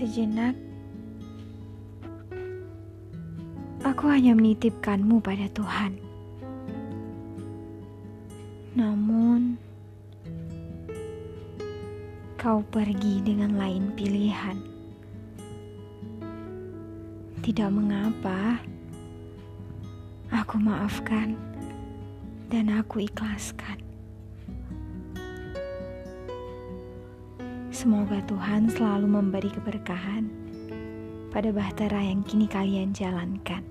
Sejenak, aku hanya menitipkanmu pada Tuhan. Namun, kau pergi dengan lain pilihan. Tidak mengapa, aku maafkan dan aku ikhlaskan. Semoga Tuhan selalu memberi keberkahan pada bahtera yang kini kalian jalankan.